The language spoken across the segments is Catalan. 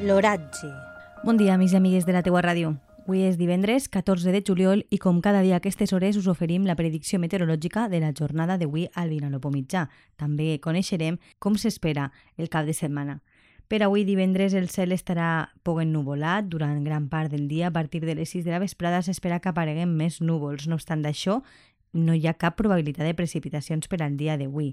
L'oratge. Bon dia, amics i amigues de la teua ràdio. Avui és divendres 14 de juliol i com cada dia a aquestes hores us oferim la predicció meteorològica de la jornada d'avui al Vinalopó mitjà. També coneixerem com s'espera el cap de setmana. Per avui divendres el cel estarà poc ennuvolat durant gran part del dia. A partir de les 6 de la vesprada s'espera que apareguen més núvols. No obstant això, no hi ha cap probabilitat de precipitacions per al dia d'avui.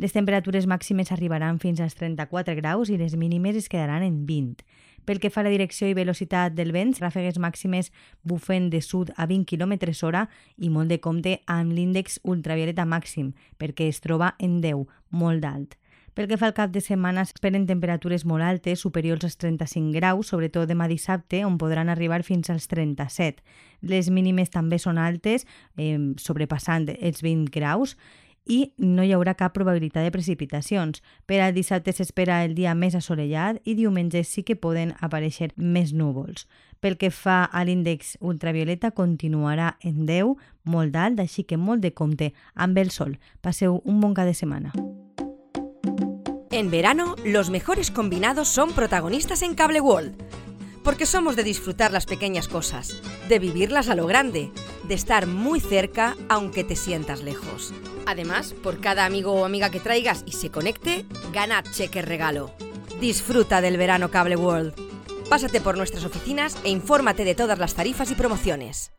Les temperatures màximes arribaran fins als 34 graus i les mínimes es quedaran en 20. Pel que fa a la direcció i velocitat del vent, ràfegues màximes bufen de sud a 20 km hora i molt de compte amb l'índex ultravioleta màxim, perquè es troba en 10, molt d'alt. Pel que fa al cap de setmana, s'esperen temperatures molt altes, superiors als 35 graus, sobretot demà dissabte, on podran arribar fins als 37. Les mínimes també són altes, eh, sobrepassant els 20 graus, i no hi haurà cap probabilitat de precipitacions. Per al dissabte s'espera el dia més assolellat i diumenge sí que poden aparèixer més núvols. Pel que fa a l'índex ultravioleta, continuarà en 10, molt alt, així que molt de compte amb el sol. Passeu un bon cap de setmana. En verano, los mejores combinados son protagonistas en Cable World. Porque somos de disfrutar las pequeñas cosas, de vivirlas a lo grande, de estar muy cerca aunque te sientas lejos. Además, por cada amigo o amiga que traigas y se conecte, gana cheque regalo. Disfruta del verano Cable World. Pásate por nuestras oficinas e infórmate de todas las tarifas y promociones.